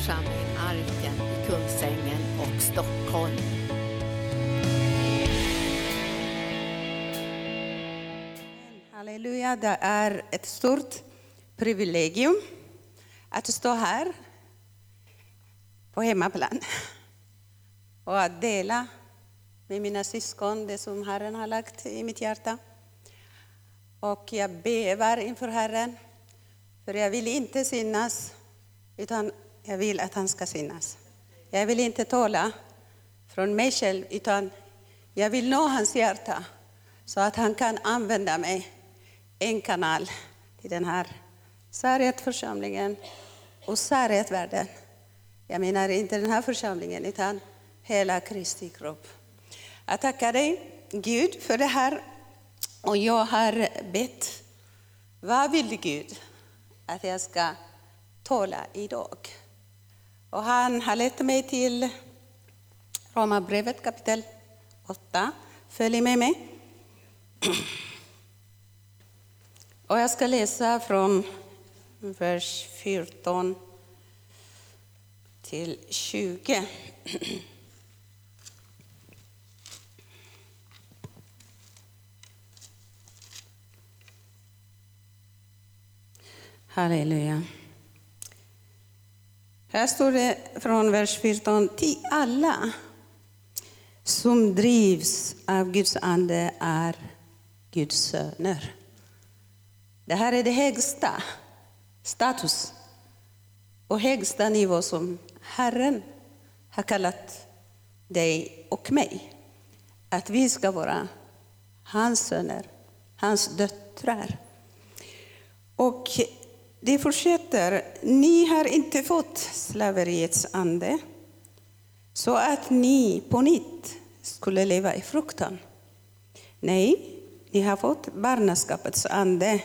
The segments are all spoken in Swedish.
församling Arken i Kungsängen och Stockholm. Halleluja, det är ett stort privilegium att stå här på hemmaplan och att dela med mina syskon det som Herren har lagt i mitt hjärta. Och jag bävar inför Herren, för jag vill inte synas, utan jag vill att han ska synas. Jag vill inte tala från mig själv, utan jag vill nå hans hjärta så att han kan använda mig, en kanal till den här Sarget-församlingen och Sarget-världen. Jag menar inte den här församlingen, utan hela Kristi kropp. Jag tackar dig, Gud, för det här. Och jag har bett, vad vill Gud att jag ska tala idag? Och han har lett mig till Romarbrevet kapitel 8. Följ med mig. Och jag ska läsa från vers 14 till 20. Halleluja. Här står det från vers 14. Till alla som drivs av Guds ande är Guds söner. Det här är det högsta status och högsta nivå som Herren har kallat dig och mig. Att vi ska vara hans söner, hans döttrar. Och det fortsätter. Ni har inte fått slaveriets ande så att ni på nytt skulle leva i fruktan. Nej, ni har fått barnaskapets ande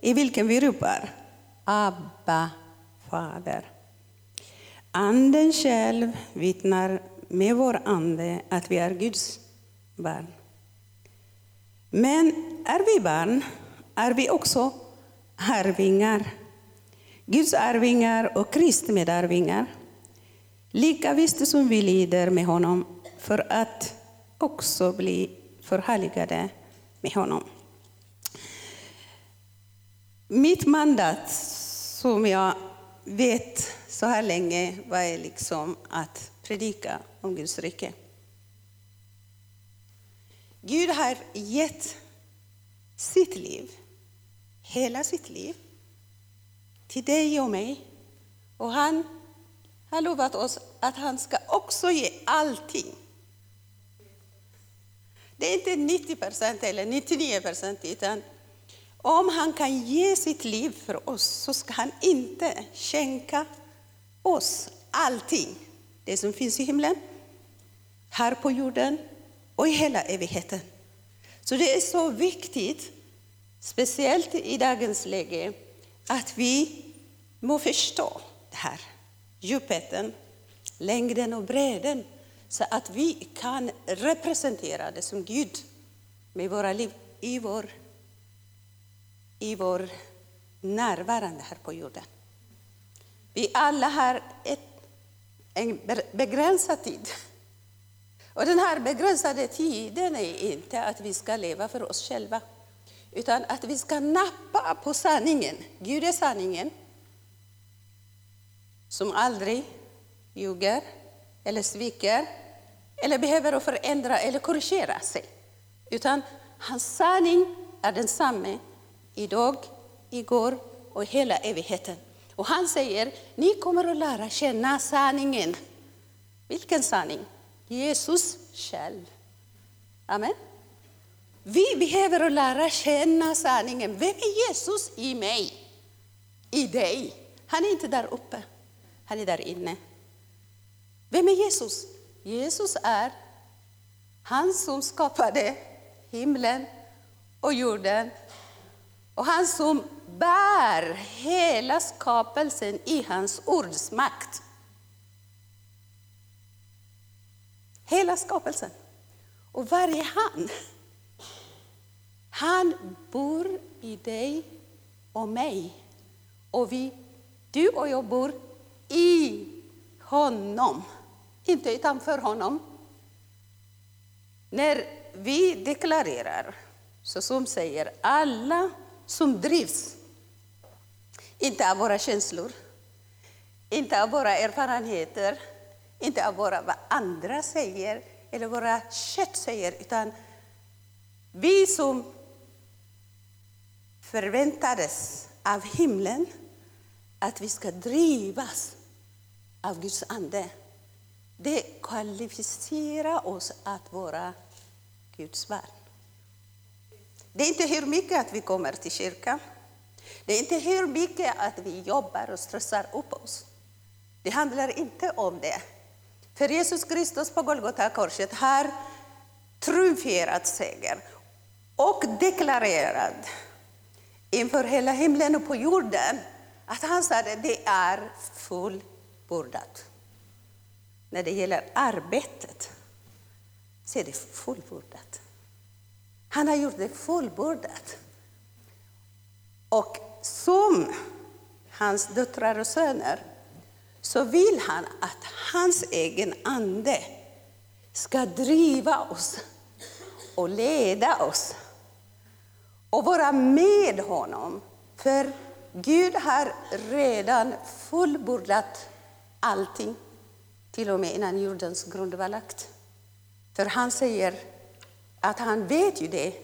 i vilken vi ropar Abba, Fader. Anden själv vittnar med vår ande att vi är Guds barn. Men är vi barn är vi också arvingar. Guds arvingar och Kristi medarvingar. Lika visst som vi lider med honom för att också bli förhärligade med honom. Mitt mandat, som jag vet så här länge, var liksom att predika om Guds rike. Gud har gett sitt liv, hela sitt liv, till dig och mig. Och han har lovat oss att han ska också ge allting. Det är inte 90 procent eller 99 procent, utan om han kan ge sitt liv för oss så ska han inte skänka oss allting. Det som finns i himlen, här på jorden och i hela evigheten. Så det är så viktigt, speciellt i dagens läge, att vi må förstå det här. Djupheten, längden och bredden. Så att vi kan representera det som Gud med våra liv i vår i vår närvarande här på jorden. Vi alla har ett, en begränsad tid. Och den här begränsade tiden är inte att vi ska leva för oss själva, utan att vi ska nappa på sanningen. Gud är sanningen, som aldrig ljuger eller sviker eller behöver förändra eller korrigera sig. Utan hans sanning är densamma idag, igår och hela evigheten. Och han säger, ni kommer att lära känna sanningen. Vilken sanning? Jesus själv. Amen. Vi behöver lära känna sanningen. Vem är Jesus i mig? I dig? Han är inte där uppe, han är där inne. Vem är Jesus? Jesus är han som skapade himlen och jorden och han som bär hela skapelsen i hans ords makt. Hela skapelsen. Och var är han, han bor i dig och mig. Och vi, du och jag bor i honom, inte utanför honom. När vi deklarerar, så som säger alla som drivs, inte av våra känslor, inte av våra erfarenheter, inte av våra, vad andra säger eller våra kött säger, utan vi som förväntades av himlen att vi ska drivas av Guds ande. Det kvalificerar oss att vara Guds barn. Det är inte hur mycket att vi kommer till kyrkan. Det är inte hur mycket att vi jobbar och stressar upp oss. Det handlar inte om det. För Jesus Kristus på Golgata korset har triumferat seger och deklarerat inför hela himlen och på jorden att han sa att det är fullbordat. När det gäller arbetet så är det fullbordat. Han har gjort det fullbordat. Och som hans döttrar och söner så vill han att hans egen ande ska driva oss och leda oss och vara med honom. För Gud har redan fullbordat allting, till och med innan jordens grund var lagt. För han säger att han vet ju det,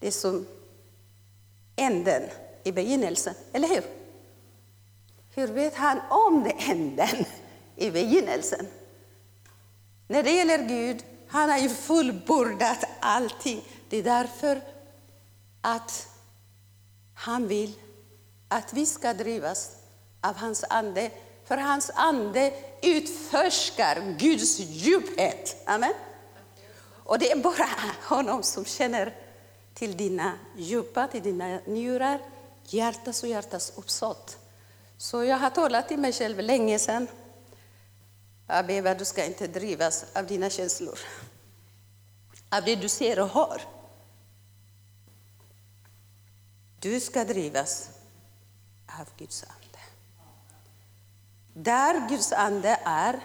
det som änden i begynnelsen, eller hur? Hur vet han om det änden i begynnelsen? När det gäller Gud, han har ju fullbordat allting. Det är därför att han vill att vi ska drivas av hans ande. För hans ande utforskar Guds djuphet. Amen. Och det är bara honom som känner till dina djupa, till dina njurar, hjärtas och hjärtas uppsåt. Så jag har talat till mig själv länge sedan. Abeba, du ska inte drivas av dina känslor, av det du ser och hör. Du ska drivas av Guds ande. Där Guds ande är,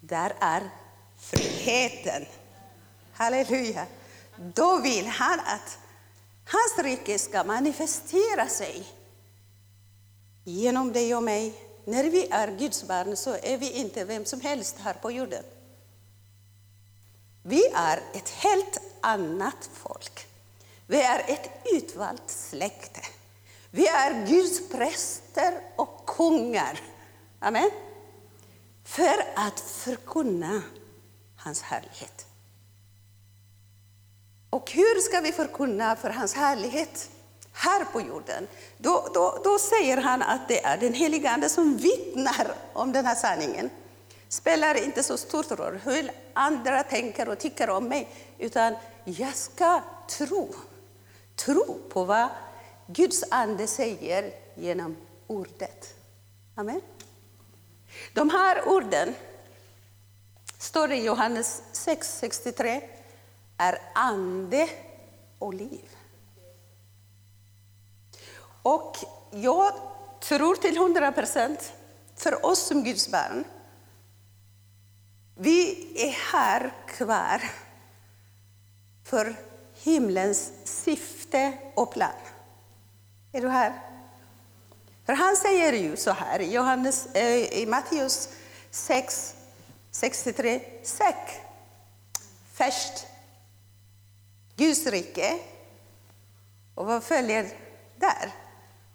där är friheten. Halleluja. Då vill han att hans rike ska manifestera sig genom dig och mig. När vi är Guds barn så är vi inte vem som helst här på jorden. Vi är ett helt annat folk. Vi är ett utvalt släkte. Vi är Guds präster och kungar. Amen. För att förkunna hans härlighet. Och hur ska vi förkunna för hans härlighet här på jorden? Då, då, då säger han att det är den heliga Ande som vittnar om den här sanningen. spelar inte så stor roll hur andra tänker och tycker om mig, utan jag ska tro. Tro på vad Guds ande säger genom ordet. Amen. De här orden, står det i Johannes 6.63, är ande och liv. Och jag tror till hundra procent, för oss som Guds barn, vi är här kvar för himlens syfte och plan. Är du här? För han säger ju så här i, Johannes, eh, i Matteus 6, 63. Sök först Guds rike. Och vad följer där?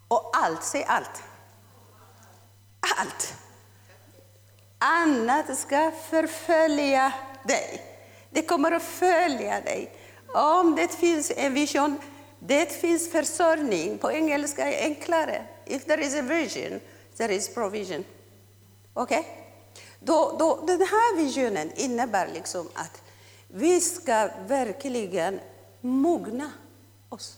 Och allt, säg allt. Allt. Annat ska förfölja dig. Det kommer att följa dig. Om det finns en vision, det finns försörjning. På engelska är enklare. If there is a vision, there is provision. Okej? Okay? Då, då, den här visionen innebär liksom att vi ska verkligen mogna oss.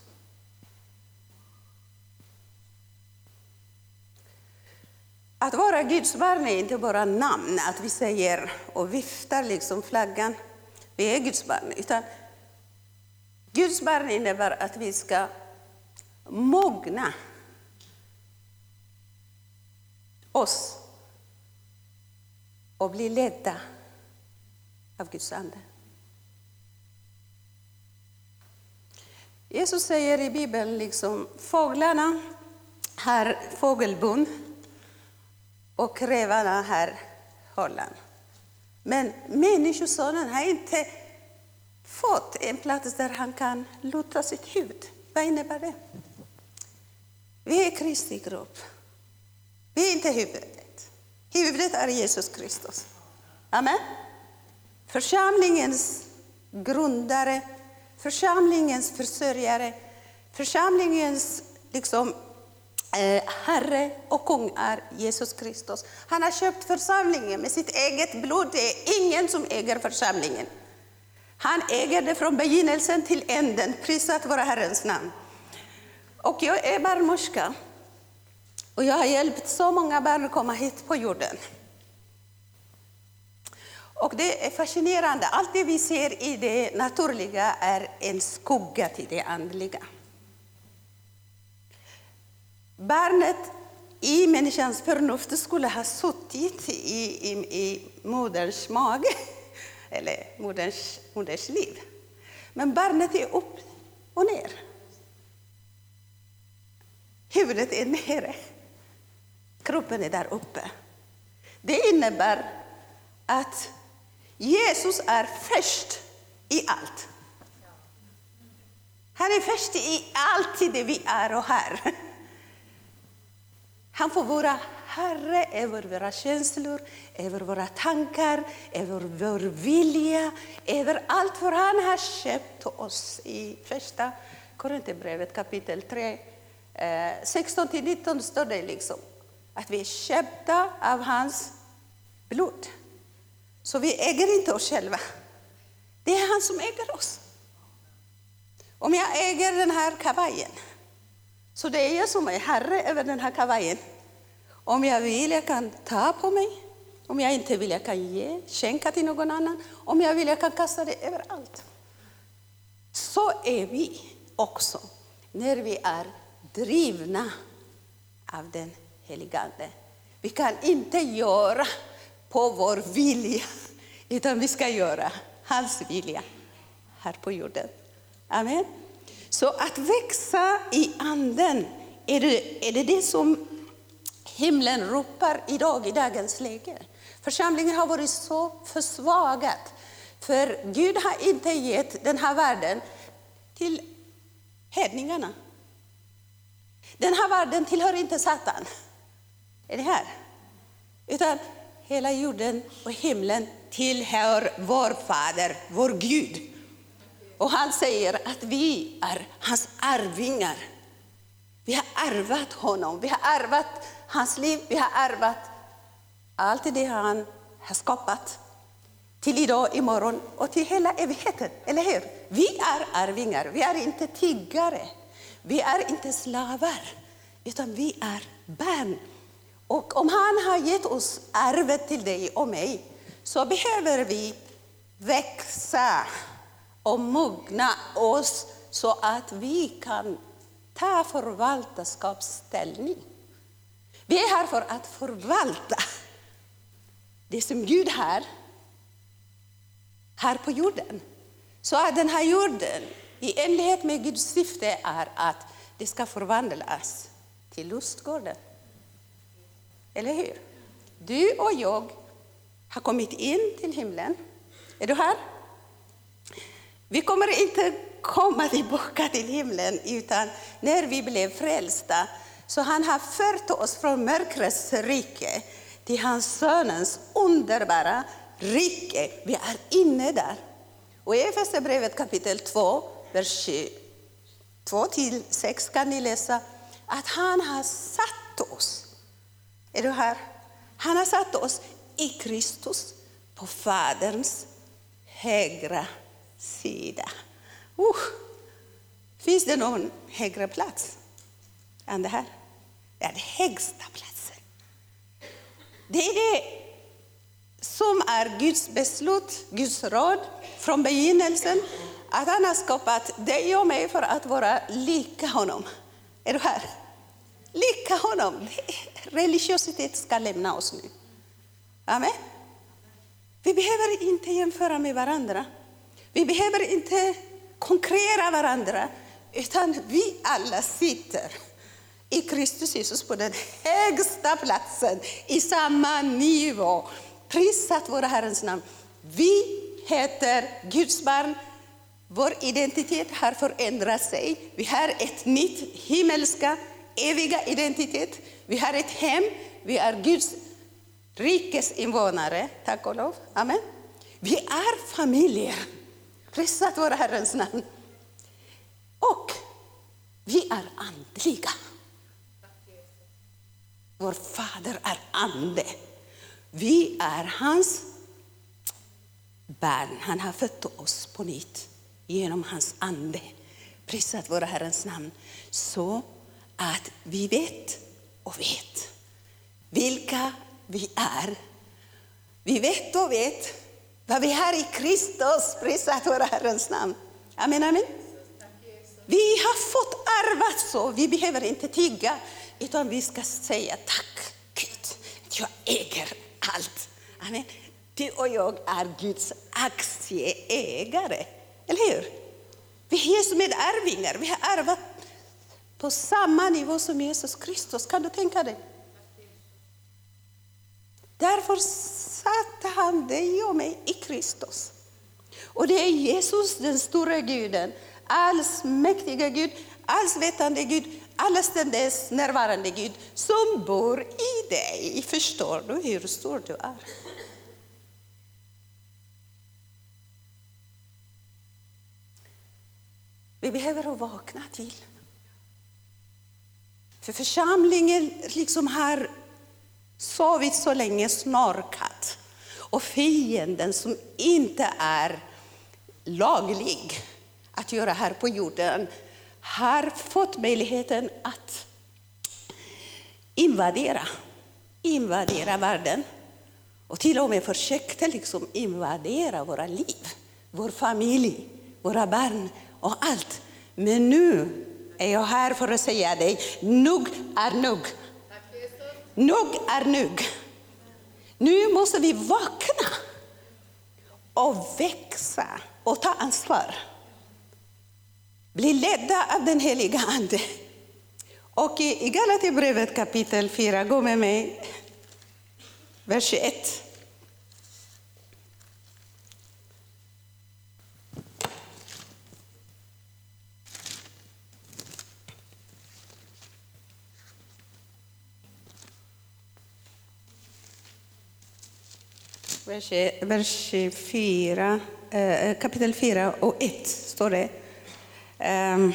Att vara Guds barn är inte bara namn, att vi säger och viftar liksom flaggan. Vi är Guds barn. Utan Guds barn innebär att vi ska mogna oss och bli ledda av Guds ande. Jesus säger i Bibeln liksom fåglarna har fågelbon och rävarna har hållan. Men Människosonen har inte fått en plats där han kan luta sitt huvud. Vad innebär det? Vi är Kristi grupp. Vi är inte huvudet. Huvudet är Jesus Kristus. Amen. Församlingens grundare, församlingens försörjare, församlingens liksom, eh, Herre och kung är Jesus Kristus. Han har köpt församlingen med sitt eget blod. Det är ingen som äger församlingen. Han äger det från begynnelsen till änden. Prisat vara Herrens namn. Och jag är barnmorska. Och jag har hjälpt så många barn att komma hit på jorden. Och det är fascinerande. Allt det vi ser i det naturliga är en skugga till det andliga. Barnet i människans förnuft skulle ha suttit i, i, i moderns mage, eller moderns, moderns liv. Men barnet är upp och ner. Huvudet är nere. Kroppen är där uppe. Det innebär att Jesus är först i allt. Han är först i allt det vi är och har. Han får vara Herre över våra känslor, över våra tankar, över vår vilja, över allt. För han har köpt oss i första Korinthierbrevet kapitel 3, 16-19 eh, står det liksom att vi är köpta av hans blod. Så vi äger inte oss själva. Det är han som äger oss. Om jag äger den här kavajen, så det är jag som är herre över den här kavajen. Om jag vill, jag kan ta på mig. Om jag inte vill, jag kan ge, skänka till någon annan. Om jag vill, jag kan kasta det överallt. Så är vi också när vi är drivna av den helige Ande. Vi kan inte göra på vår vilja, utan vi ska göra hans vilja här på jorden. Amen. Så att växa i anden, är det, är det det som himlen ropar idag i dagens läge? Församlingen har varit så försvagad, för Gud har inte gett den här världen till hedningarna. Den här världen tillhör inte Satan. Är det här? Utan hela jorden och himlen tillhör vår Fader, vår Gud. Och han säger att vi är hans arvingar. Vi har ärvat honom, vi har ärvat hans liv, vi har ärvat allt det han har skapat till idag, imorgon och till hela evigheten. Eller hur? Vi är arvingar, vi är inte tiggare. Vi är inte slavar, utan vi är barn. Och om han har gett oss arvet till dig och mig så behöver vi växa och mogna oss så att vi kan ta förvaltarskapsställning. Vi är här för att förvalta det som Gud har här på jorden. Så att den här jorden, i enlighet med Guds syfte, är att det ska förvandlas till lustgården. Eller hur? Du och jag har kommit in till himlen. Är du här? Vi kommer inte komma tillbaka till himlen utan när vi blev frälsta så han har fört oss från mörkrets rike till hans sonens underbara rike. Vi är inne där. Och i Efesierbrevet kapitel 2, vers 2-6 kan ni läsa att han har satt oss är du här? Han har satt oss i Kristus på Faderns högra sida. Uh, finns det någon högre plats än det här? Är den högsta platsen. Det är det som är Guds beslut, Guds råd från begynnelsen. Att han har skapat dig och mig för att vara lika honom. Är du här? Lika honom. Religiositet ska lämna oss nu. Amen. Vi behöver inte jämföra med varandra. Vi behöver inte konkurrera varandra, utan vi alla sitter i Kristus Jesus på den högsta platsen, i samma nivå. Prisat våra Herrens namn. Vi heter Guds barn. Vår identitet har förändrat sig. Vi har ett nytt himmelska, eviga identitet. Vi har ett hem. Vi är Guds rikes invånare, tack och lov. Amen. Vi är familjer. Prisat våra Herrens namn. Och vi är andliga. Vår fader är ande. Vi är hans barn. Han har fött oss på nytt genom hans ande. Prisat våra Herrens namn. Så att vi vet och vet vilka vi är. Vi vet och vet vad vi har i Kristus. Prisat våra Herrens namn. Amen, amen. Vi har fått arvat så. Vi behöver inte tigga, utan vi ska säga tack Gud. Jag äger allt. Amen. Du och jag är Guds aktieägare. Eller hur? Vi är medarvingar. Vi har arvat på samma nivå som Jesus Kristus. Kan du tänka dig? Därför satte han dig och mig i Kristus. Och det är Jesus, den stora guden, allsmäktiga Gud, allsvetande Gud, allestädes närvarande Gud som bor i dig. Förstår du hur stor du är? Vi behöver vakna till. För församlingen liksom har sovit så länge, snorkat. Och fienden som inte är laglig att göra här på jorden har fått möjligheten att invadera, invadera världen. Och till och med försökte liksom invadera våra liv, vår familj, våra barn och allt. Men nu är jag här för att säga dig, nog är nog. Nog är nog. Nu måste vi vakna och växa och ta ansvar. Bli ledda av den heliga Ande. Och i Galaterbrevet kapitel 4, gå med mig, vers 1. vers 4, eh, eh, kapitel 4 och 1 står det. Ehm,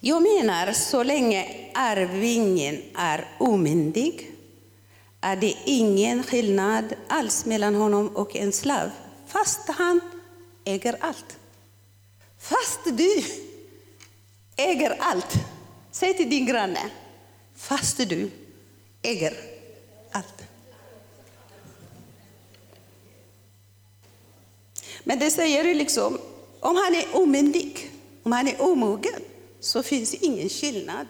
jag menar, så länge arvingen är omyndig är det ingen skillnad alls mellan honom och en slav, fast han äger allt. Fast du äger allt. Säg till din granne, fast du äger allt. Men det säger ju liksom, om han är omyndig, om han är omogen, så finns det ingen skillnad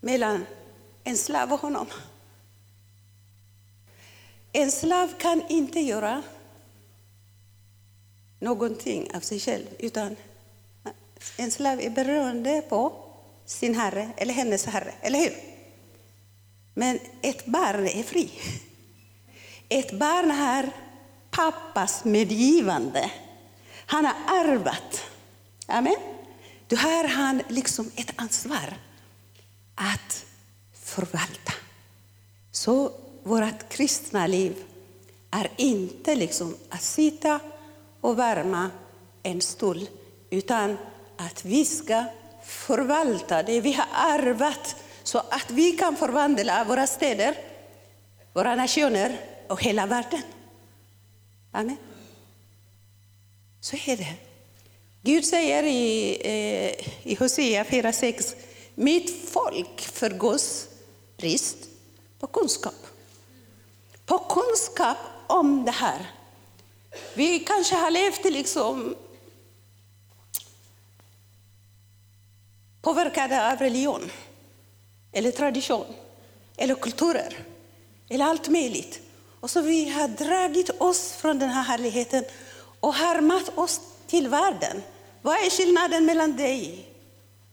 mellan en slav och honom. En slav kan inte göra någonting av sig själv, utan en slav är beroende på sin herre eller hennes herre, eller hur? Men ett barn är fri. Ett barn har pappas medgivande. Han har arvat. Amen. Då har han liksom ett ansvar att förvalta. Så vårt kristna liv är inte liksom att sitta och värma en stol, utan att vi ska förvalta det vi har arvat så att vi kan förvandla våra städer, våra nationer och hela världen. Amen. Så är det. Gud säger i, eh, i Hosea 4.6, mitt folk förgås brist på kunskap. På kunskap om det här. Vi kanske har levt liksom påverkade av religion, eller tradition, eller kulturer, eller allt möjligt. Och så vi har dragit oss från den här härligheten och härmat oss till världen. Vad är skillnaden mellan dig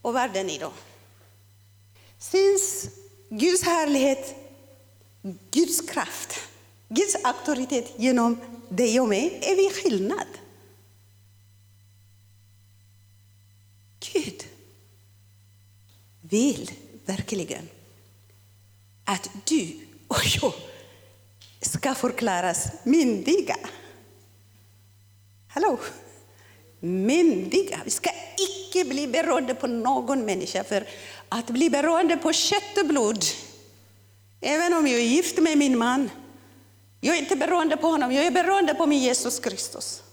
och världen idag? Syns Guds härlighet, Guds kraft, Guds auktoritet genom dig och mig, är vi skillnad. Gud vill verkligen att du och jag ska förklaras myndiga. Hallå? Myndiga. Vi ska icke bli beroende på någon människa. För att bli beroende på kött och blod, även om jag är gift med min man, jag är inte beroende på honom, jag är beroende på min Jesus Kristus.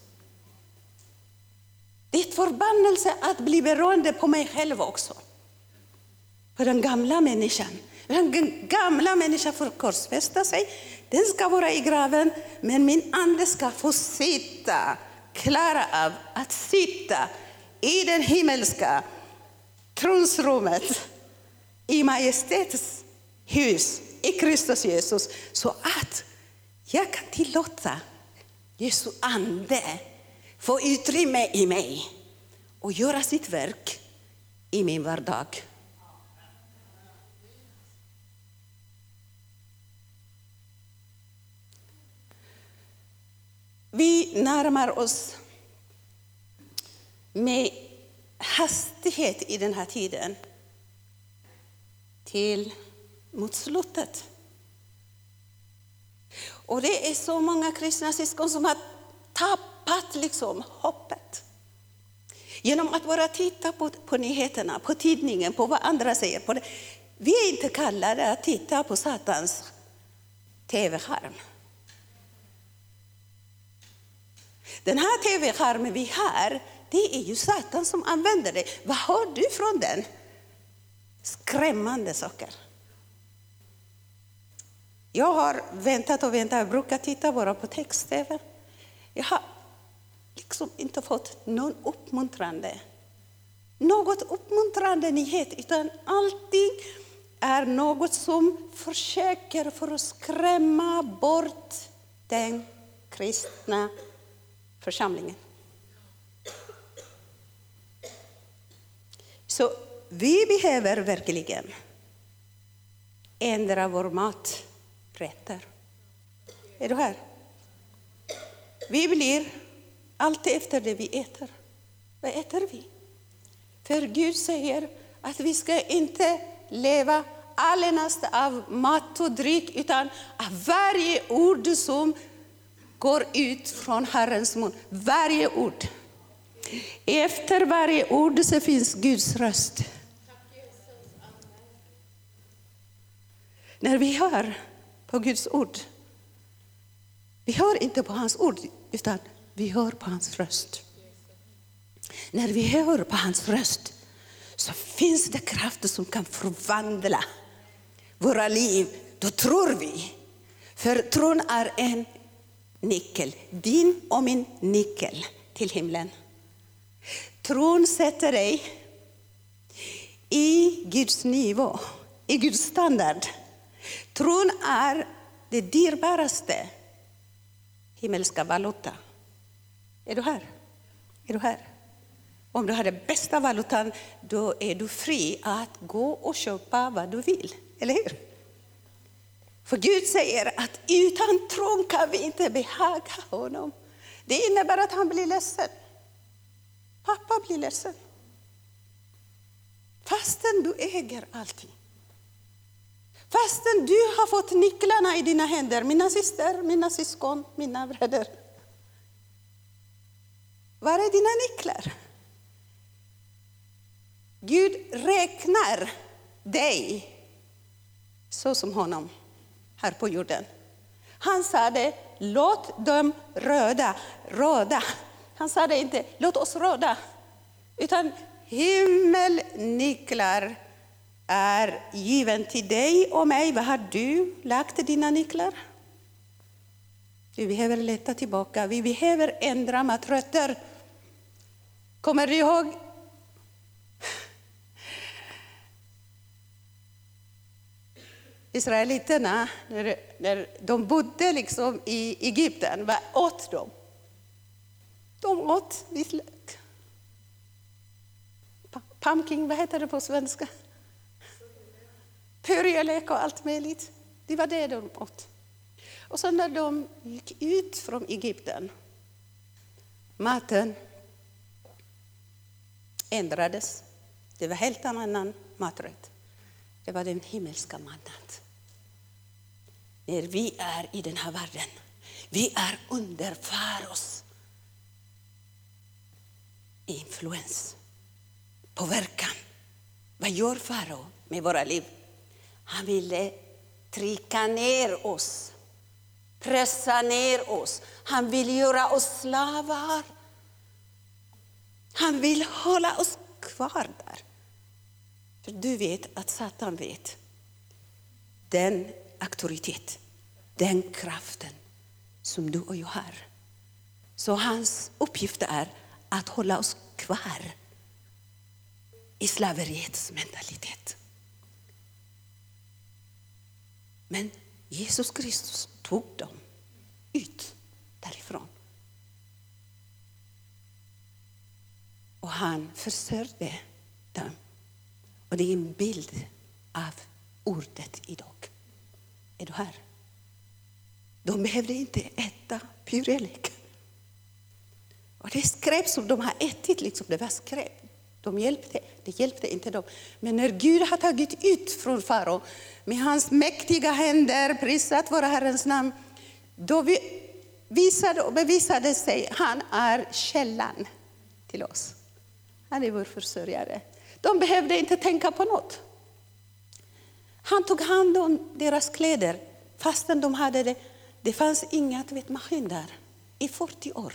Det är ett förbannelse att bli beroende på mig själv också. På den gamla människan. Den gamla människan får korsfästa sig, den ska vara i graven, men min ande ska få sitta, klara av att sitta i den himmelska tronsrummet, i Majestätets hus, i Kristus Jesus, så att jag kan tillåta Jesu ande få utrymme i mig och göra sitt verk i min vardag. Vi närmar oss med hastighet i den här tiden till mot slutet. Och det är så många kristna syskon som har tappat liksom hoppet. Genom att bara titta på, på nyheterna, på tidningen, på vad andra säger. På det. Vi är inte kallade att titta på Satans tv-skärm. Den här tv-skärmen vi har, det är ju Satan som använder det. Vad har du från den? Skrämmande saker. Jag har väntat och väntat, jag brukar titta bara på text-tv. Jag har liksom inte fått någon uppmuntrande, något uppmuntrande nyhet, utan allting är något som försöker för att skrämma bort den kristna församlingen. Så vi behöver verkligen ändra vår maträtter. Är du här? Vi blir allt efter det vi äter. Vad äter vi? För Gud säger att vi ska inte leva allenast av mat och dryck, utan av varje ord som går ut från Herrens mun. Varje ord. Efter varje ord så finns Guds röst. När vi hör på Guds ord, vi hör inte på hans ord, utan vi hör på hans röst. När vi hör på hans röst så finns det krafter som kan förvandla våra liv. Då tror vi. För tron är en nyckel, din och min nyckel till himlen. Tron sätter dig i Guds nivå, i Guds standard. Tron är det dyrbaraste himmelska valuta. Är du här? Är du här? Om du har den bästa valutan, då är du fri att gå och köpa vad du vill. Eller hur? För Gud säger att utan tron kan vi inte behaga honom. Det innebär att han blir ledsen. Pappa blir ledsen. Fastän du äger allting. Fastän du har fått nycklarna i dina händer, mina syster, mina syskon, mina bröder. Var är dina nycklar? Gud räknar dig så som honom här på jorden. Han sa det, låt dem röda, råda. Han sa det inte, låt oss råda. Utan himmelnycklar är given till dig och mig. Var har du lagt dina nycklar? Vi behöver leta tillbaka, vi behöver ändra matrötter. Kommer du ihåg israeliterna, när, när de bodde liksom i Egypten, vad åt de? De åt vitlök. Pumpkin, vad heter det på svenska? Purjolök och allt möjligt. Det var det de åt. Och sen när de gick ut från Egypten, maten ändrades. Det var helt annan maträtt. Det var den himmelska mannan. När vi är i den här världen, vi är under Faros influens, påverkan. Vad gör farao med våra liv? Han ville trycka ner oss, pressa ner oss. Han vill göra oss slavar. Han vill hålla oss kvar där. För du vet att Satan vet den auktoritet, den kraften som du och jag har. Så hans uppgift är att hålla oss kvar i slaveriets mentalitet. Men Jesus Kristus tog dem ut därifrån. Och han försörjde dem. Och det är en bild av ordet idag. Är du här? De behövde inte äta purelök. Och det skräp som de har ätit, liksom, det var skräp. De hjälpte, det hjälpte inte dem. Men när Gud har tagit ut från farao med hans mäktiga händer, prisat våra Herrens namn, då visade och bevisade sig han är källan till oss. Han är vår försörjare. De behövde inte tänka på något. Han tog hand om deras kläder fastän de hade det. Det fanns inga tvättmaskin där i 40 år.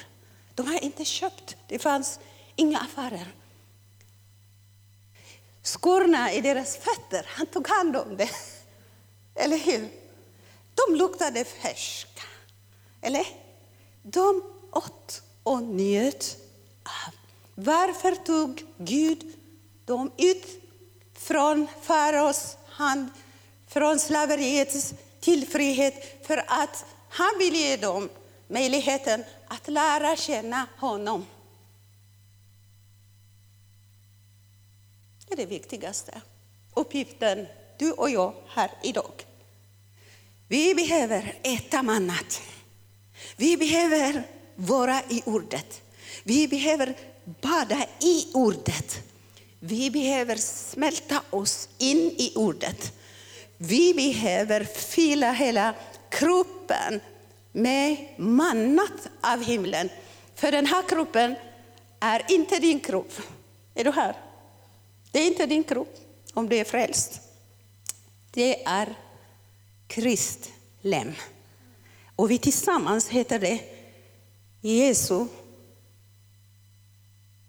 De har inte köpt, det fanns inga affärer. Skorna i deras fötter, han tog hand om det. Eller hur? De luktade färska. Eller? De åt och njöt av. Varför tog Gud dem ut från faraos hand, från slaveriet till frihet? För att han vill ge dem möjligheten att lära känna honom. Det är det viktigaste uppgiften du och jag har idag. Vi behöver äta mannat. Vi behöver vara i ordet. Vi behöver bada i ordet. Vi behöver smälta oss in i ordet. Vi behöver fylla hela kroppen med mannat av himlen. För den här kroppen är inte din kropp. Är du här? Det är inte din kropp om du är frälst. Det är Krist lem. Och vi tillsammans heter det Jesu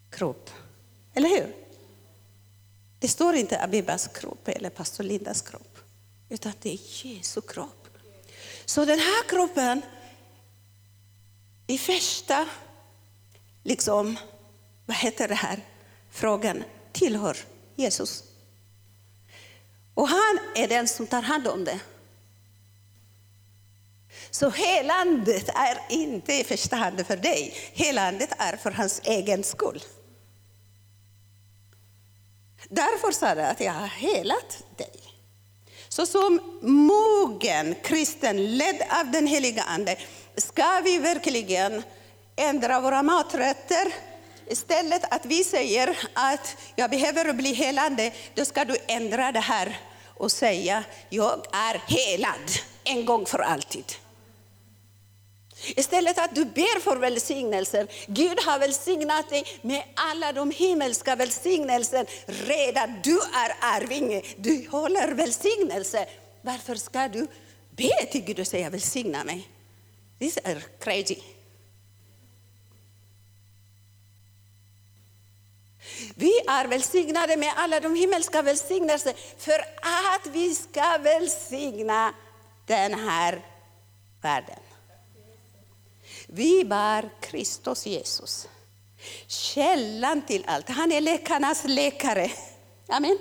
kropp. Eller hur? Det står inte Abibas kropp eller pastor Lindas kropp, utan det är Jesu kropp. Så den här kroppen, i första, liksom, vad heter det här, frågan, tillhör Jesus. Och han är den som tar hand om det. Så helandet är inte i första hand för dig, helandet är för hans egen skull. Därför sa jag att jag har helat dig. Så som mogen kristen, ledd av den heliga Ande, ska vi verkligen ändra våra maträtter. Istället att vi säger att jag behöver bli helande, då ska du ändra det här och säga jag är helad en gång för alltid. Istället att du ber för välsignelser. Gud har välsignat dig med alla de himmelska välsignelser. Redan du är arvinge, du håller välsignelse. Varför ska du be till Gud och säga välsigna mig? This är crazy. Vi är välsignade med alla de himmelska välsignelser för att vi ska välsigna den här världen. Vi bär Kristus Jesus, källan till allt. Han är läkarnas läkare. Amen.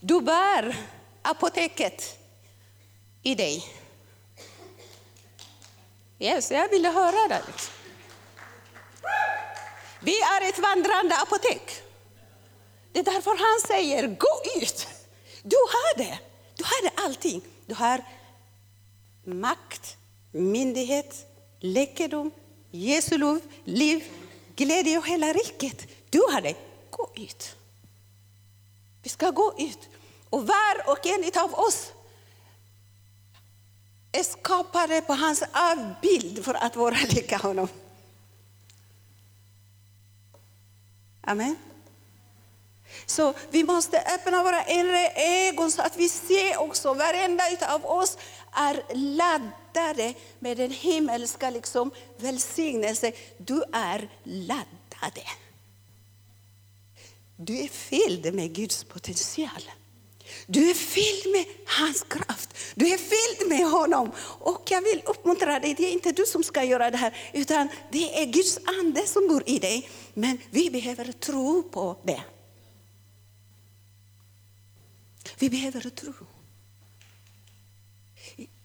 Du bär apoteket. i dig. Yes, jag ville höra det. Liksom. Vi är ett vandrande apotek. Det är därför han säger, gå ut. Du har det. Du har det allting. Du har makt, myndighet, läkedom, Jesu lov, liv, glädje och hela riket. Du har det. Gå ut. Vi ska gå ut. Och var och en av oss är skapade på hans avbild för att vara lika honom. Amen. Så vi måste öppna våra inre ögon så att vi ser också, varenda av oss är laddade med den himmelska liksom, välsignelse. Du är laddade. Du är fylld med Guds potential. Du är fylld med hans kraft. Du är fylld med honom. Och jag vill uppmuntra dig, det är inte du som ska göra det här, utan det är Guds ande som bor i dig. Men vi behöver tro på det. Vi behöver tro.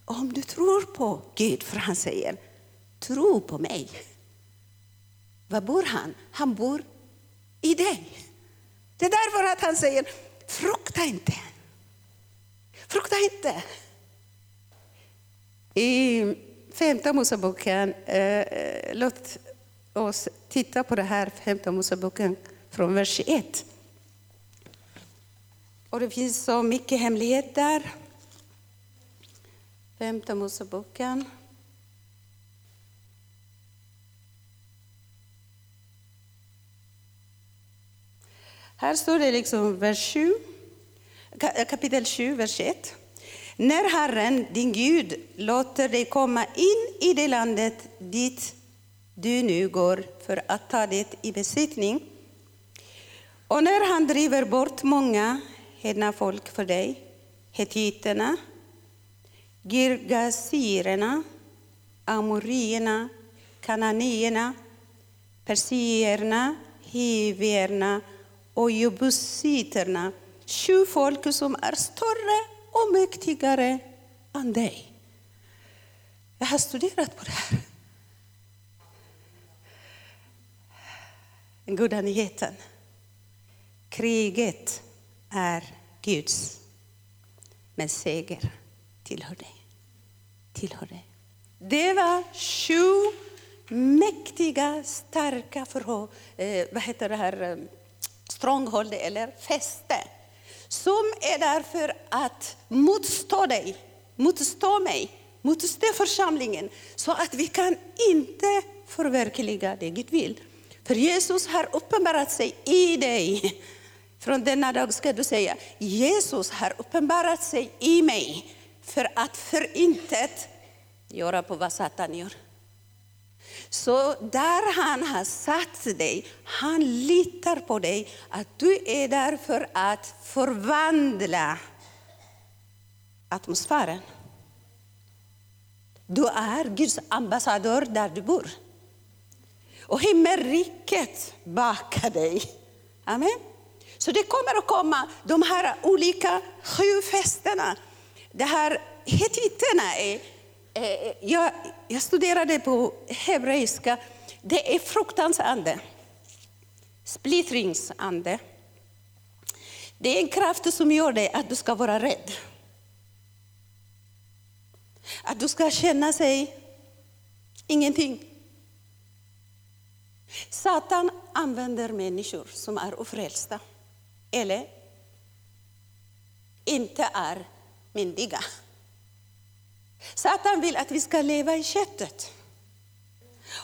Om du tror på Gud, för han säger, tro på mig. Var bor han? Han bor i dig. Det är därför att han säger, frukta inte. Frukta inte. I femte Moseboken, eh, eh låt oss titta på det här, femte Moseboken från vers 1. Och det finns så mycket hemlighet där. Femte Moseboken. Här står det liksom vers 7, eh, kapitel 7, vers 1. När Herren, din Gud, låter dig komma in i det landet dit du nu går för att ta det i besittning, och när han driver bort många hedna folk för dig, hetiterna, girgasirerna, amorierna, kananierna, persierna, hivierna och jebusiterna, sju folk som är större och mäktigare än dig. Jag har studerat på det här. Den goda nyheten. Kriget är Guds, men seger tillhör dig. Tillhör dig. Det var sju mäktiga, starka förhå, eh, vad heter det här, eh, stronghold eller fäste som är där för att motstå dig, motstå mig, motstå församlingen så att vi kan inte förverkliga det Gud vill. För Jesus har uppenbarat sig i dig. Från denna dag ska du säga, Jesus har uppenbarat sig i mig för att förintet göra på vad Satan gör. Så där han har satt dig, han litar på dig, att du är där för att förvandla atmosfären. Du är Guds ambassadör där du bor. Och himmelriket bakar dig. Amen. Så det kommer att komma de här olika sju festerna. Det här hetiterna är eh, eh, jag, jag studerade på hebreiska. Det är fruktansande. Splittringsande. Det är en kraft som gör dig att du ska vara rädd. Att du ska känna sig ingenting. Satan använder människor som är ofrälsta eller inte är myndiga. Satan vill att vi ska leva i köttet.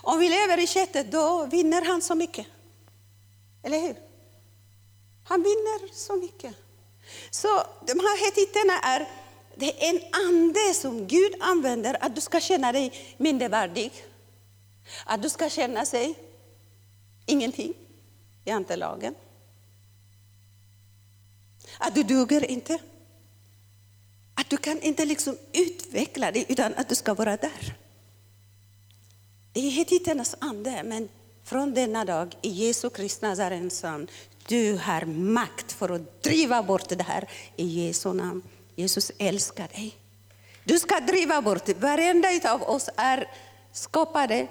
Om vi lever i köttet då vinner han så mycket. Eller hur? Han vinner så mycket. Så de här hetiterna är, det är en ande som Gud använder att du ska känna dig mindervärdig. Att du ska känna sig ingenting i antelagen. Att du duger inte. Att du kan inte liksom utveckla dig utan att du ska vara där. Det är hetiternas ande, men från denna dag i Jesu Kristi Nazarens namn, du har makt för att driva bort det här i Jesu namn. Jesus älskar dig. Du ska driva bort. det. Varenda av oss är skapade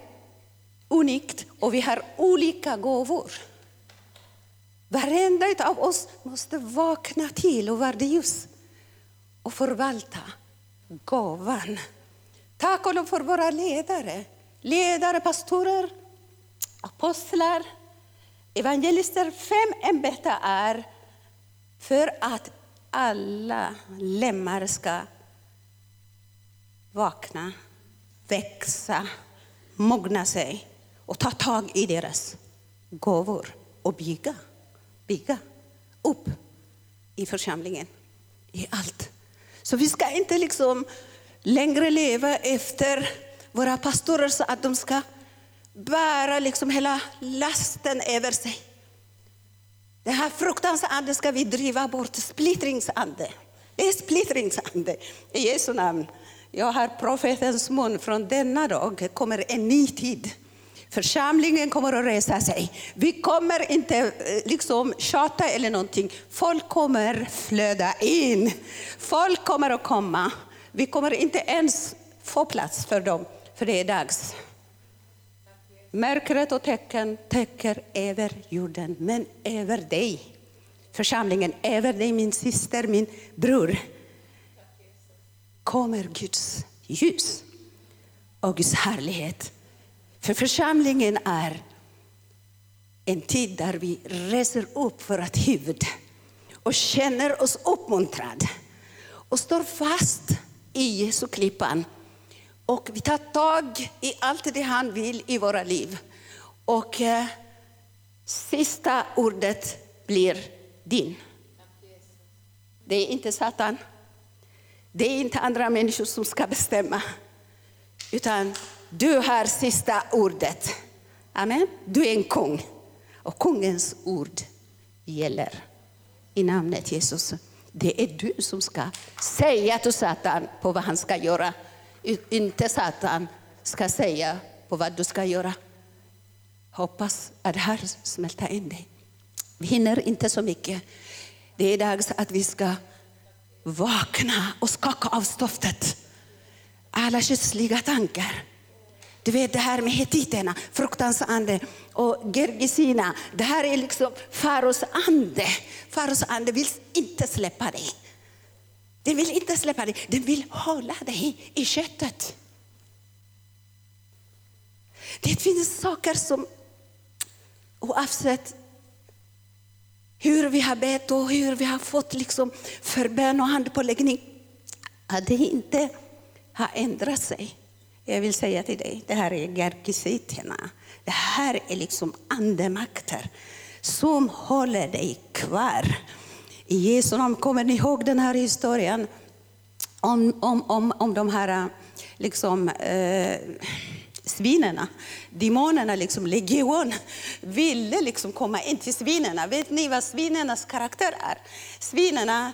unikt och vi har olika gåvor. Varenda av oss måste vakna till och vara ljus och förvalta gåvan. Tack och lov för våra ledare, ledare, pastorer, apostlar, evangelister. Fem ämbeten är för att alla lemmar ska vakna, växa, mogna sig och ta tag i deras gåvor och bygga, bygga upp i församlingen, i allt. Så vi ska inte liksom längre leva efter våra pastorer så att de ska bära liksom hela lasten över sig. Den här fruktansande ska vi driva bort, splittringsande. Det är splittringsande i Jesu namn. Jag har profetens mun från denna dag kommer en ny tid. Församlingen kommer att resa sig. Vi kommer inte eh, liksom tjata eller någonting. Folk kommer flöda in. Folk kommer att komma. Vi kommer inte ens få plats för dem, för det är dags. Mörkret och tecken täcker över jorden, men över dig, församlingen, över dig min syster, min bror, kommer Guds ljus och Guds härlighet. För församlingen är en tid där vi reser upp vårt huvud och känner oss uppmuntrade och står fast i Jesu klippan. Och vi tar tag i allt det han vill i våra liv. Och eh, sista ordet blir din. Det är inte Satan. Det är inte andra människor som ska bestämma. Utan du har sista ordet. Amen. Du är en kung. Och kungens ord gäller i namnet Jesus. Det är du som ska säga till Satan på vad han ska göra. Inte Satan ska säga på vad du ska göra. Hoppas att det här smälter in dig. Vi hinner inte så mycket. Det är dags att vi ska vakna och skaka av stoftet. Alla kötsliga tankar. Du vet det här med hetiterna, fruktansande och Gergesina. Det här är liksom faros ande. Faros ande vill inte släppa dig. Den vill inte släppa dig, den vill hålla dig i köttet. Det finns saker som oavsett hur vi har bett och hur vi har fått liksom förbön och handpåläggning, att det inte har ändrat sig. Jag vill säga till dig, det här är gerkisiterna. Det här är liksom andemakter som håller dig kvar. I Jesu namn, kommer ni ihåg den här historien om, om, om, om de här eh, liksom, eh, svinen? Demonerna, liksom, legion, ville liksom komma in till svinen. Vet ni vad svinernas karaktär är? Svinerna,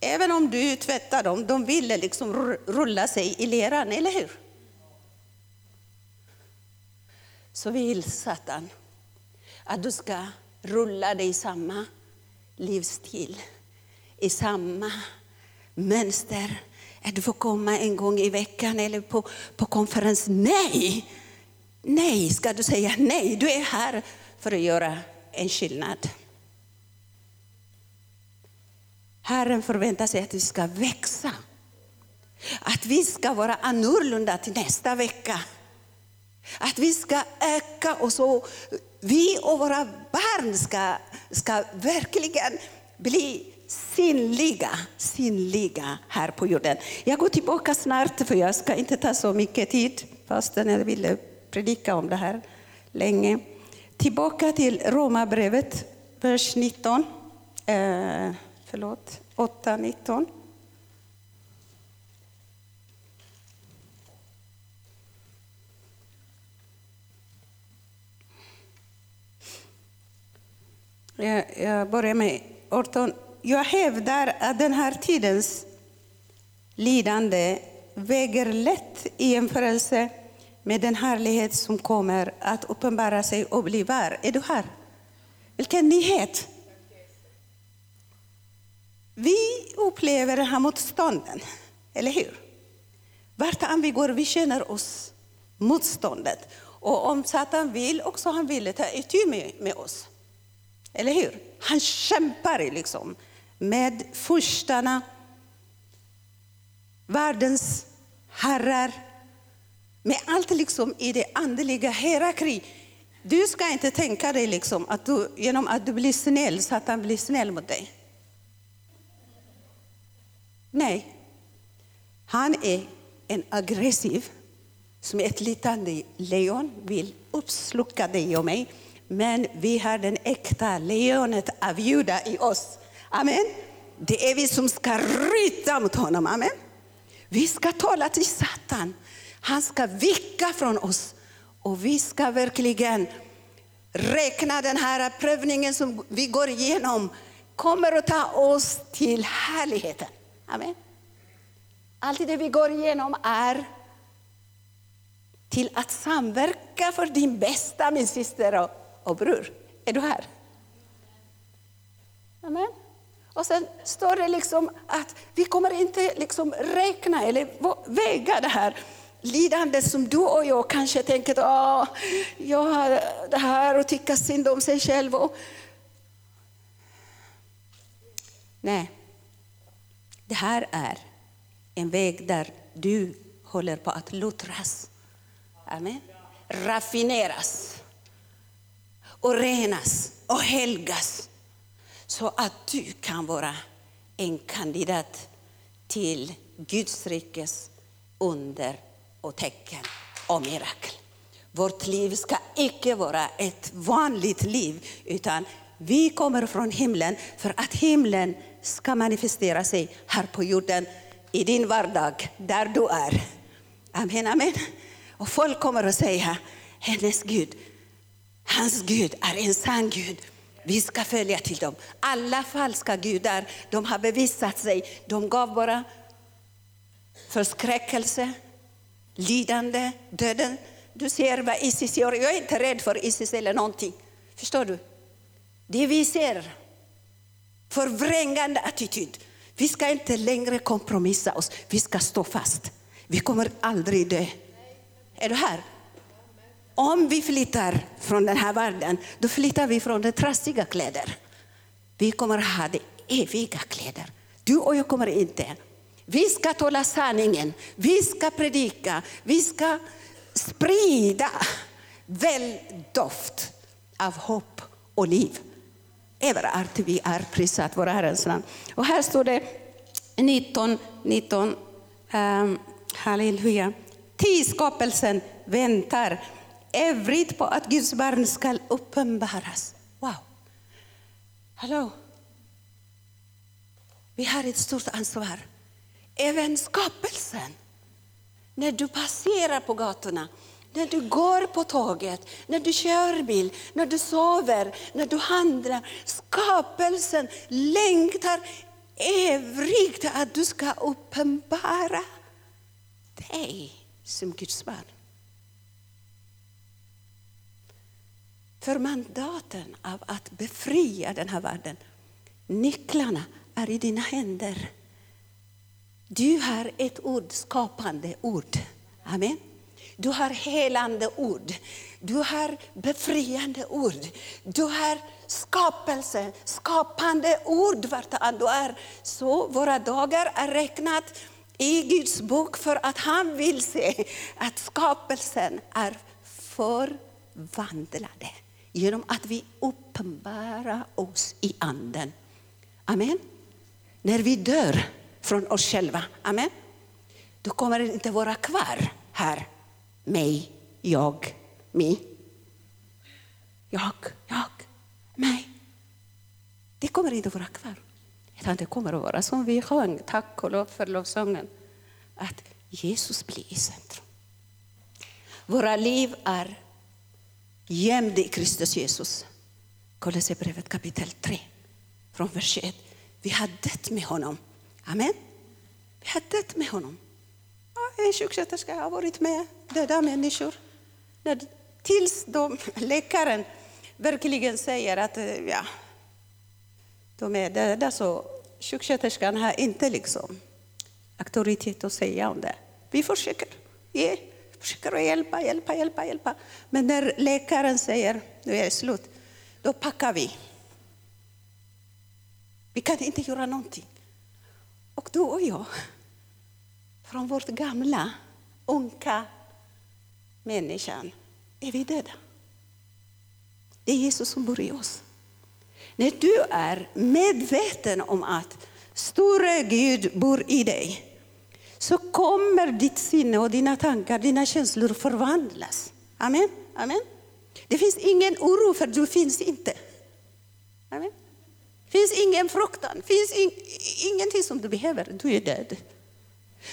även om du tvättar dem, de ville liksom rulla sig i leran, eller hur? Så vill Satan att du ska rulla dig i samma livsstil, i samma mönster. Att du får komma en gång i veckan eller på, på konferens. Nej! Nej, ska du säga nej. Du är här för att göra en skillnad. Herren förväntar sig att vi ska växa. Att vi ska vara annorlunda till nästa vecka. Att vi ska öka och så vi och våra barn ska, ska verkligen bli synliga, synliga här på jorden. Jag går tillbaka snart för jag ska inte ta så mycket tid fastän jag ville predika om det här länge. Tillbaka till Romarbrevet, vers 19. Eh, förlåt, 8, 19. Jag, börjar med 18. Jag hävdar att den här tidens lidande väger lätt i jämförelse med den härlighet som kommer att uppenbara sig och bli var. Är du här? Vilken nyhet! Vi upplever den här motstånden, eller hur? Vart vi går, vi känner oss motståndet. Och om Satan vill också, han vill ta itu med, med oss. Eller hur? Han kämpar liksom med furstarna, världens herrar, med allt liksom i det andliga hierarki. Du ska inte tänka dig liksom att du, genom att du blir snäll, Satan blir snäll mot dig. Nej. Han är en aggressiv, som ett litande lejon, vill uppsluka dig och mig. Men vi har den äkta lejonet av Juda i oss. Amen. Det är vi som ska ryta mot honom. Amen. Vi ska tala till Satan. Han ska vicka från oss. Och vi ska verkligen räkna den här prövningen som vi går igenom kommer att ta oss till härligheten. Amen. Allt det vi går igenom är till att samverka för din bästa, min syster och, och bror. Är du här? Amen. Och sen står det liksom att vi kommer inte liksom räkna eller väga det här lidandet som du och jag kanske tänker att jag har det här och tycker synd om sig själv. Och... Nej, det här är en väg där du håller på att luttras. Amen. Raffineras och renas och helgas så att du kan vara en kandidat till Guds rikes under och tecken och mirakel. Vårt liv ska icke vara ett vanligt liv, utan vi kommer från himlen för att himlen ska manifestera sig här på jorden i din vardag, där du är. Amen, amen. Och folk kommer att säga, hennes Gud, hans Gud är en sann Gud. Vi ska följa till dem. Alla falska gudar, de har bevisat sig. De gav bara förskräckelse, lidande, döden. Du ser vad Isis gör. Jag är inte rädd för Isis eller någonting. Förstår du? Det vi ser, förvrängande attityd. Vi ska inte längre kompromissa oss, vi ska stå fast. Vi kommer aldrig dö. Är du här? Om vi flyttar från den här världen, då flyttar vi från de trassiga kläder. Vi kommer ha de eviga kläder. Du och jag kommer inte. Vi ska tala sanningen, vi ska predika, vi ska sprida väl doft av hopp och liv överallt vi är prisat vår Herrens namn. Och här står det 19, 19 um, halleluja. Tidskapelsen väntar övrigt på att Guds barn ska uppenbaras. Wow! Hallå? Vi har ett stort ansvar. Även skapelsen. När du passerar på gatorna, när du går på tåget, när du kör bil, när du sover, när du handlar. Skapelsen längtar ivrigt att du ska uppenbara dig som Guds barn. För mandaten av att befria den här världen, nycklarna är i dina händer. Du har ett ord, skapande ord. Amen. Du har helande ord. Du har befriande ord. Du har skapelse, skapande ord vartannat du är. Så våra dagar är räknat i Guds bok för att han vill se att skapelsen är förvandlade genom att vi uppenbarar oss i anden. Amen. När vi dör från oss själva, amen, då kommer det inte vara kvar här. Mig, jag, mig. Jag, jag, mig. Det kommer inte vara kvar. Utan det kommer att vara som vi sjöng, tack och lov för lovsången, att Jesus blir i centrum. Våra liv är Gömd i Kristus Jesus. Kolosserbrevet kapitel 3, från vers 1. Vi har dött med honom. Amen. Vi har dött med honom. En sjuksköterska har varit med döda människor. Tills de, läkaren verkligen säger att eh, ja, de är döda så sjuksköterskan har inte liksom auktoritet att säga om det. Vi försöker. Yeah försöker att hjälpa, hjälpa, hjälpa, hjälpa. Men när läkaren säger nu är det slut, då packar vi. Vi kan inte göra någonting. Och du och jag, från vårt gamla, unga människan, är vi döda. Det är Jesus som bor i oss. När du är medveten om att store Gud bor i dig, så kommer ditt sinne och dina tankar, dina känslor förvandlas. Amen. Amen. Det finns ingen oro för du finns inte. Amen. Det finns ingen fruktan, finns in, ingenting som du behöver, du är död.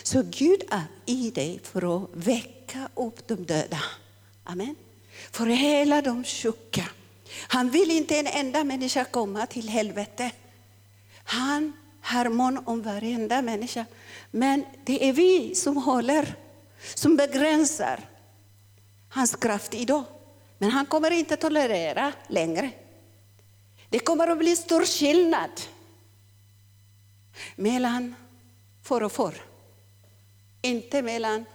Så Gud är i dig för att väcka upp de döda. Amen. För hela de sjuka. Han vill inte en enda människa komma till helvete. Han har mån om varenda människa. Men det är vi som håller, som begränsar hans kraft idag. Men han kommer inte tolerera längre. Det kommer att bli stor skillnad mellan för och för. Inte mellan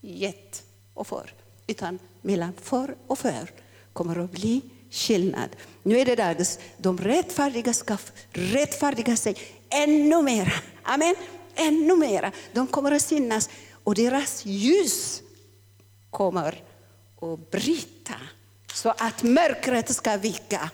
get och för. utan mellan för och för kommer att bli skillnad. Nu är det dags. De rättfärdiga ska rättfärdiga sig ännu mer. Amen. Ännu mera. De kommer att synas och deras ljus kommer att bryta så att mörkret ska vika.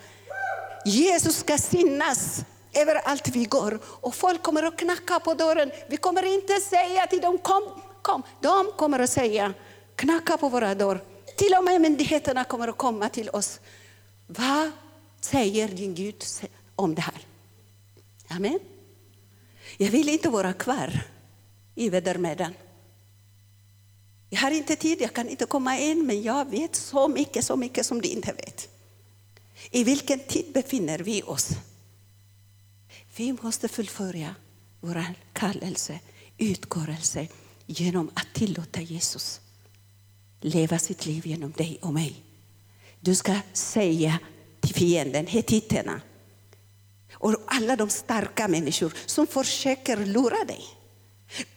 Jesus ska synas överallt vi går och folk kommer att knacka på dörren. Vi kommer inte säga till dem kom, kom. De kommer att säga knacka på våra dörr. Till och med myndigheterna kommer att komma till oss. Vad säger din Gud om det här? Amen. Jag vill inte vara kvar i vädermedan. Jag har inte tid, jag kan inte komma in, men jag vet så mycket, så mycket som du inte vet. I vilken tid befinner vi oss? Vi måste fullfölja vår kallelse, utkårelse, genom att tillåta Jesus leva sitt liv genom dig och mig. Du ska säga till fienden, hetiterna och alla de starka människor som försöker lura dig.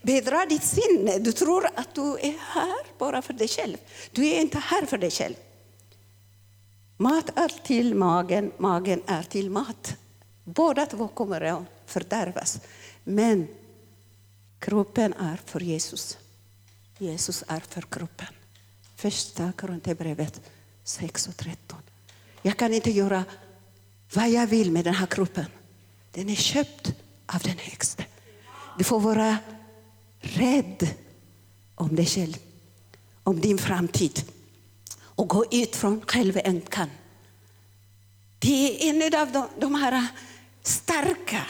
Bedra ditt sinne. Du tror att du är här bara för dig själv. Du är inte här för dig själv. Mat är till magen, magen är till mat. Båda två kommer att fördärvas. Men kroppen är för Jesus. Jesus är för kroppen. Första Korinthierbrevet 6 och 13. Jag kan inte göra vad jag vill med den här kroppen. Den är köpt av den högste. Du får vara rädd om dig själv, om din framtid och gå ut från självömkan. Det är en av de, de här starka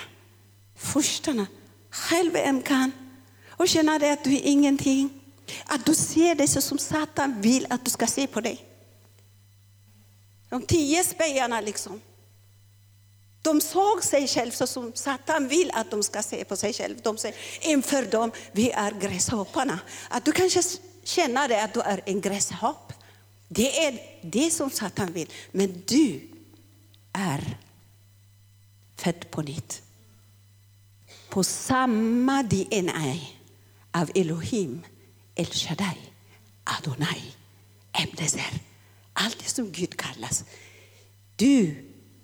förstarna. Självömkan och känna dig att du är ingenting. Att du ser dig så som Satan vill att du ska se på dig. De tio spejarna liksom. De såg sig själva som Satan vill att de ska se på sig själva. De säger inför dem, vi är gräshopparna. Att du kanske känner dig att du är en gräshopp. Det är det som Satan vill. Men du är född på nytt. På samma DNA av Elohim, El Shaddai, Adonai, Ebnezer. Allt det som Gud kallas. Du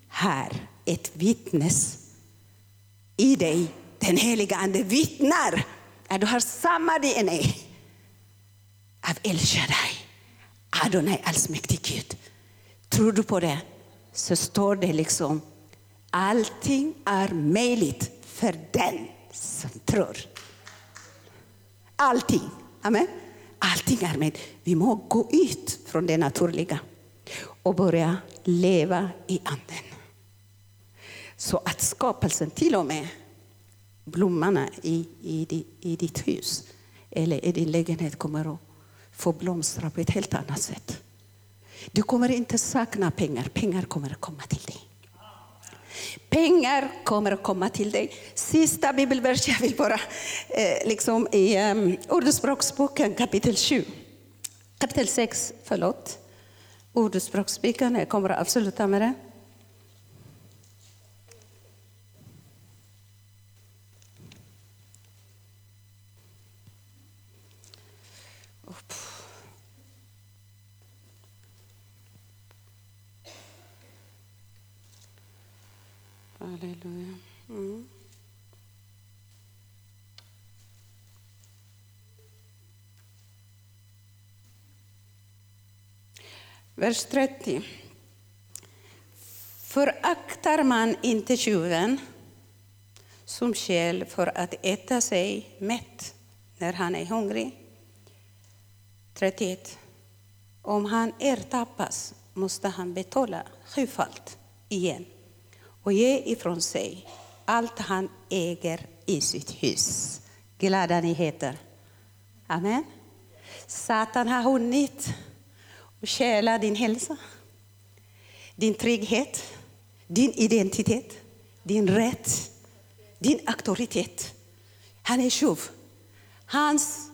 här ett vittnes i dig. Den heliga Ande vittnar att du har samma DNA av El Shaddai, Adonai allsmäktig Gud. Tror du på det så står det liksom allting är möjligt för den som tror. Allting. Amen. Allting är möjligt. Vi må gå ut från det naturliga och börja leva i anden. Så att skapelsen, till och med blommorna i, i, i ditt hus eller i din lägenhet kommer att få blomstra på ett helt annat sätt. Du kommer inte sakna pengar, pengar kommer att komma till dig. Pengar kommer att komma till dig. Sista bibelvers jag vill bara, eh, liksom i um, Ordspråksboken kapitel 7. Kapitel 6, förlåt. Ordspråksboken, jag kommer att avsluta med det. Vers 30. Föraktar man inte tjuven som skäl för att äta sig mätt när han är hungrig? 31. Om han ertappas måste han betala sjufalt igen och ge ifrån sig allt han äger i sitt hus. Glada nyheter. Amen. Satan har hunnit och stjäla din hälsa, din trygghet, din identitet, din rätt, din auktoritet. Han är tjuv. Hans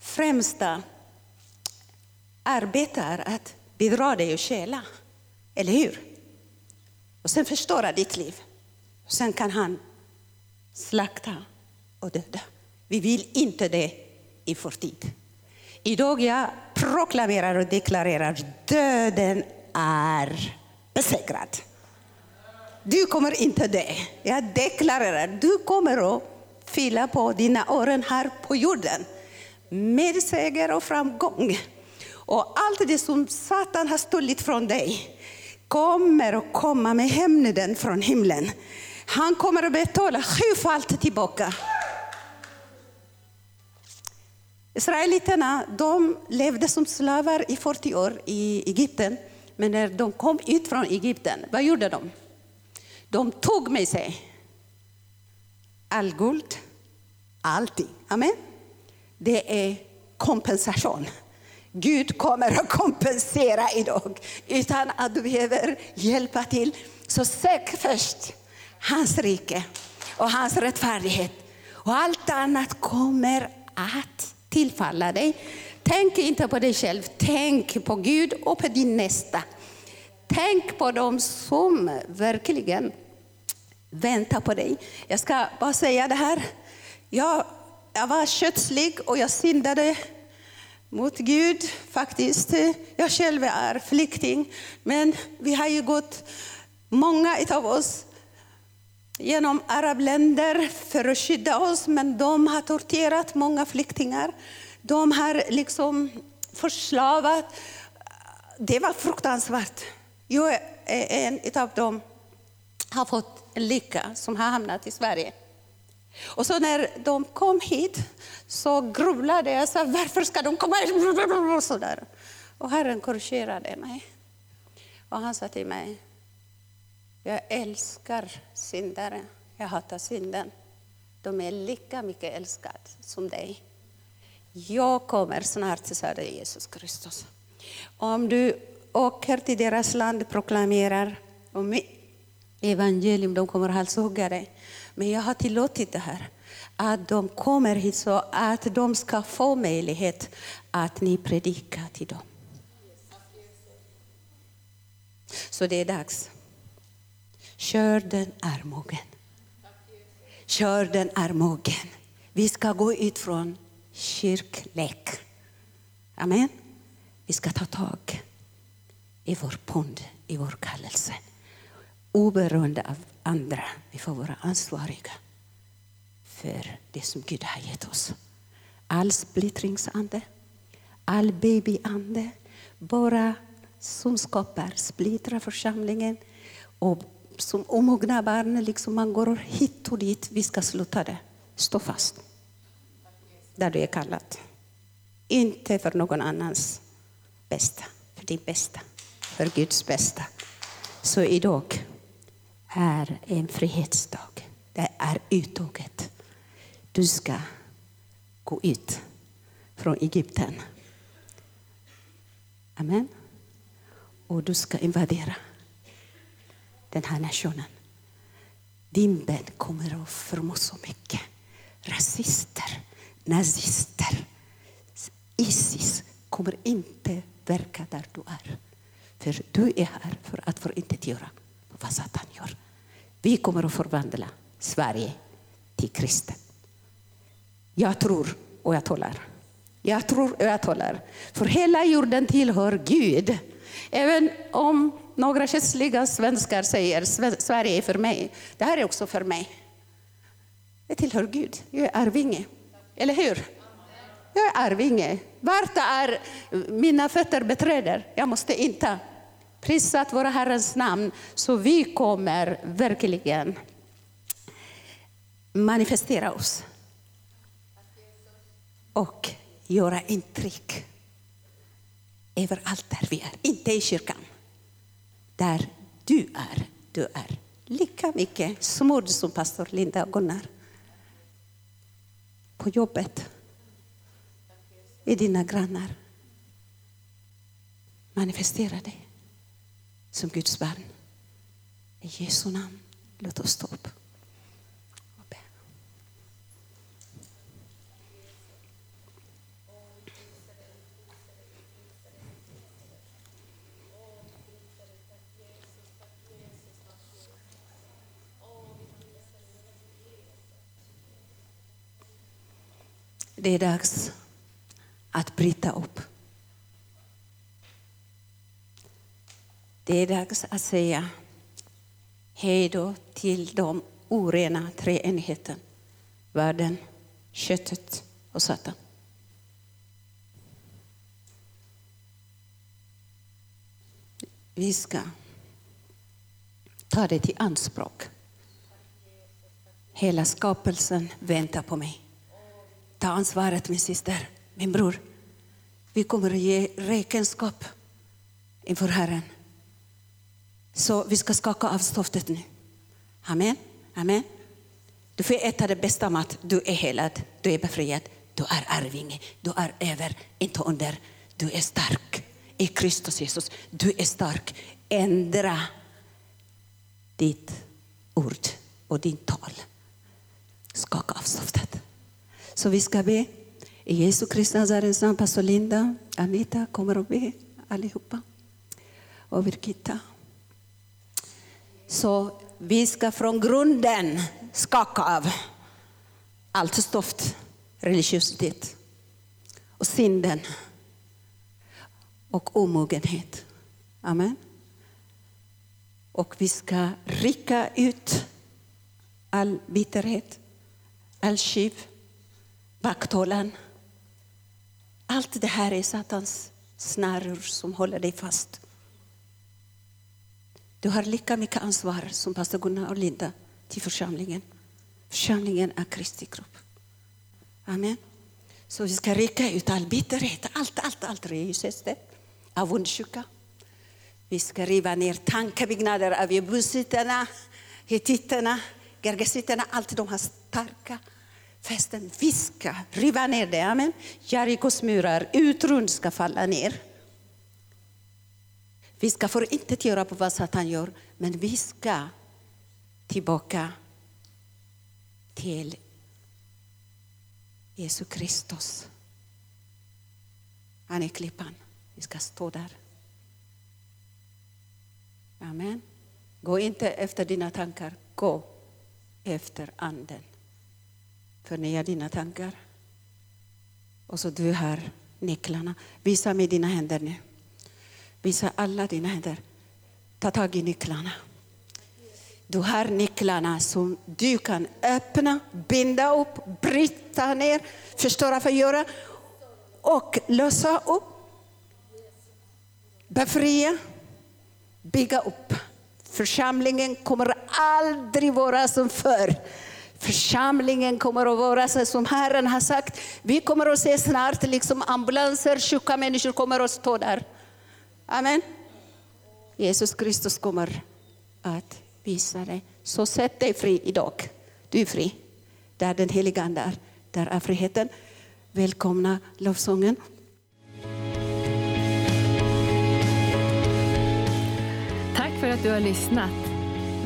främsta arbete är att bedra dig och stjäla. Eller hur? Och sen förstöra ditt liv. Och sen kan han slakta och döda. Vi vill inte det i förtid. Idag jag proklamerar och deklarerar döden är besegrad. Du kommer inte dö. Jag deklarerar, du kommer att fylla på dina åren här på jorden med seger och framgång. Och allt det som Satan har stulit från dig kommer att komma med hämnden från himlen. Han kommer att betala sjufalt tillbaka. Israeliterna de levde som slavar i 40 år i Egypten. Men när de kom ut från Egypten, vad gjorde de? De tog med sig all guld, allting. Amen. Det är kompensation. Gud kommer att kompensera idag utan att du behöver hjälpa till. Så sök först hans rike och hans rättfärdighet. Och allt annat kommer att tillfalla dig. Tänk inte på dig själv, tänk på Gud och på din nästa. Tänk på dem som verkligen väntar på dig. Jag ska bara säga det här. Jag, jag var kötslig och jag syndade mot Gud faktiskt. Jag själv är flykting, men vi har ju gått, många av oss, genom arabländer för att skydda oss, men de har torterat många flyktingar. De har liksom förslavat. Det var fruktansvärt. Jag är en av dem, har fått en lycka som har hamnat i Sverige. Och så när de kom hit så grubblade jag, så varför ska de komma hit? Och, och Herren korrigerade mig. Och han sa till mig, jag älskar syndare, jag hatar synden. De är lika mycket älskade som dig. Jag kommer snart, sade Jesus Kristus. Om du åker till deras land och proklamerar om evangelium, de kommer att halshugga dig. Men jag har tillåtit det här, att de kommer hit så att de ska få möjlighet att ni predikar till dem. Så det är dags. Körden är mogen. Körden är mogen. Vi ska gå ut från kyrklek. Amen. Vi ska ta tag i vår pund, i vår kallelse. Oberoende av andra. Vi får vara ansvariga för det som Gud har gett oss. All splittringsande, all babyande, bara som skapar, splittrar församlingen och som omogna barn, liksom man går hit och dit. Vi ska sluta det. Stå fast där du är kallad. Inte för någon annans bästa, för din bästa, för Guds bästa. Så idag är en frihetsdag. Det är uttåget. Du ska gå ut från Egypten. Amen. Och du ska invadera den här nationen. Din bön kommer att förmå så mycket. Rasister, nazister, Isis kommer inte verka där du är. För du är här för att förintetgöra vad Satan gör. Vi kommer att förvandla Sverige till kristen. Jag tror och jag talar. Jag tror och jag talar. För hela jorden tillhör Gud. Även om några känsliga svenskar säger Sverige är för mig. Det här är också för mig. Det tillhör Gud. Jag är arvinge. Eller hur? Jag är arvinge. Vart är mina fötter beträder, jag måste inta. Prisat våra Herrens namn, så vi kommer verkligen manifestera oss och göra intryck överallt där vi är. Inte i kyrkan. Där du är. Du är lika mycket smord som pastor Linda och Gunnar. På jobbet. I dina grannar. Manifestera dig som Guds barn. I Jesu namn, låt oss stå upp Det är dags att bryta upp. Det är dags att säga hej då till de orena treenigheten. Världen, köttet och Satan. Vi ska ta det till anspråk. Hela skapelsen väntar på mig. Ta ansvaret min syster, min bror. Vi kommer att ge räkenskap inför Herren. Så vi ska skaka av stoftet nu. Amen. Amen. Du får äta det bästa mat. Du är helad, du är befriad, du är arvinge, du är över, inte under. Du är stark i Kristus Jesus. Du är stark. Ändra ditt ord och din tal. Skaka av stoftet. Så vi ska be. I Jesu Kristi Nazarens namn, pastor Linda, Anita kommer att be allihopa. Och Birgitta. Så vi ska från grunden skaka av allt stoft, religiositet och synden och omogenhet. Amen. Och vi ska rycka ut all bitterhet, all kiv, vakthållaren. Allt det här är Satans snaror som håller dig fast. Du har lika mycket ansvar som pastor Gunnar och Linda till församlingen. Församlingen är Kristi kropp. Amen. Så vi ska rycka ut all bitterhet, allt, allt, allt religiöst, avundsjuka. Vi ska riva ner tankebyggnader av jebusiterna, hittiterna, gergesiterna, allt de har starka fästen. Vi ska riva ner det. Amen. Jerikos murar, utrund ska falla ner. Vi ska för inte göra på vad Satan gör, men vi ska tillbaka till Jesu Kristus. Han är klippan. Vi ska stå där. Amen. Gå inte efter dina tankar, gå efter anden. Förnya dina tankar. Och så du har nycklarna. Visa med dina händer nu. Visa alla dina händer. Ta tag i nycklarna. Du har nycklarna som du kan öppna, binda upp, bryta ner, förstöra, förgöra och lösa upp. Befria, bygga upp. Församlingen kommer aldrig vara som förr. Församlingen kommer att vara så som Herren har sagt. Vi kommer att se snart liksom ambulanser, sjuka människor kommer att stå där. Amen. Jesus Kristus kommer att visa dig. Så sätt dig fri idag. Du är fri. Där den heliga Ande är, där är friheten. Välkomna lovsången. Tack för att du har lyssnat.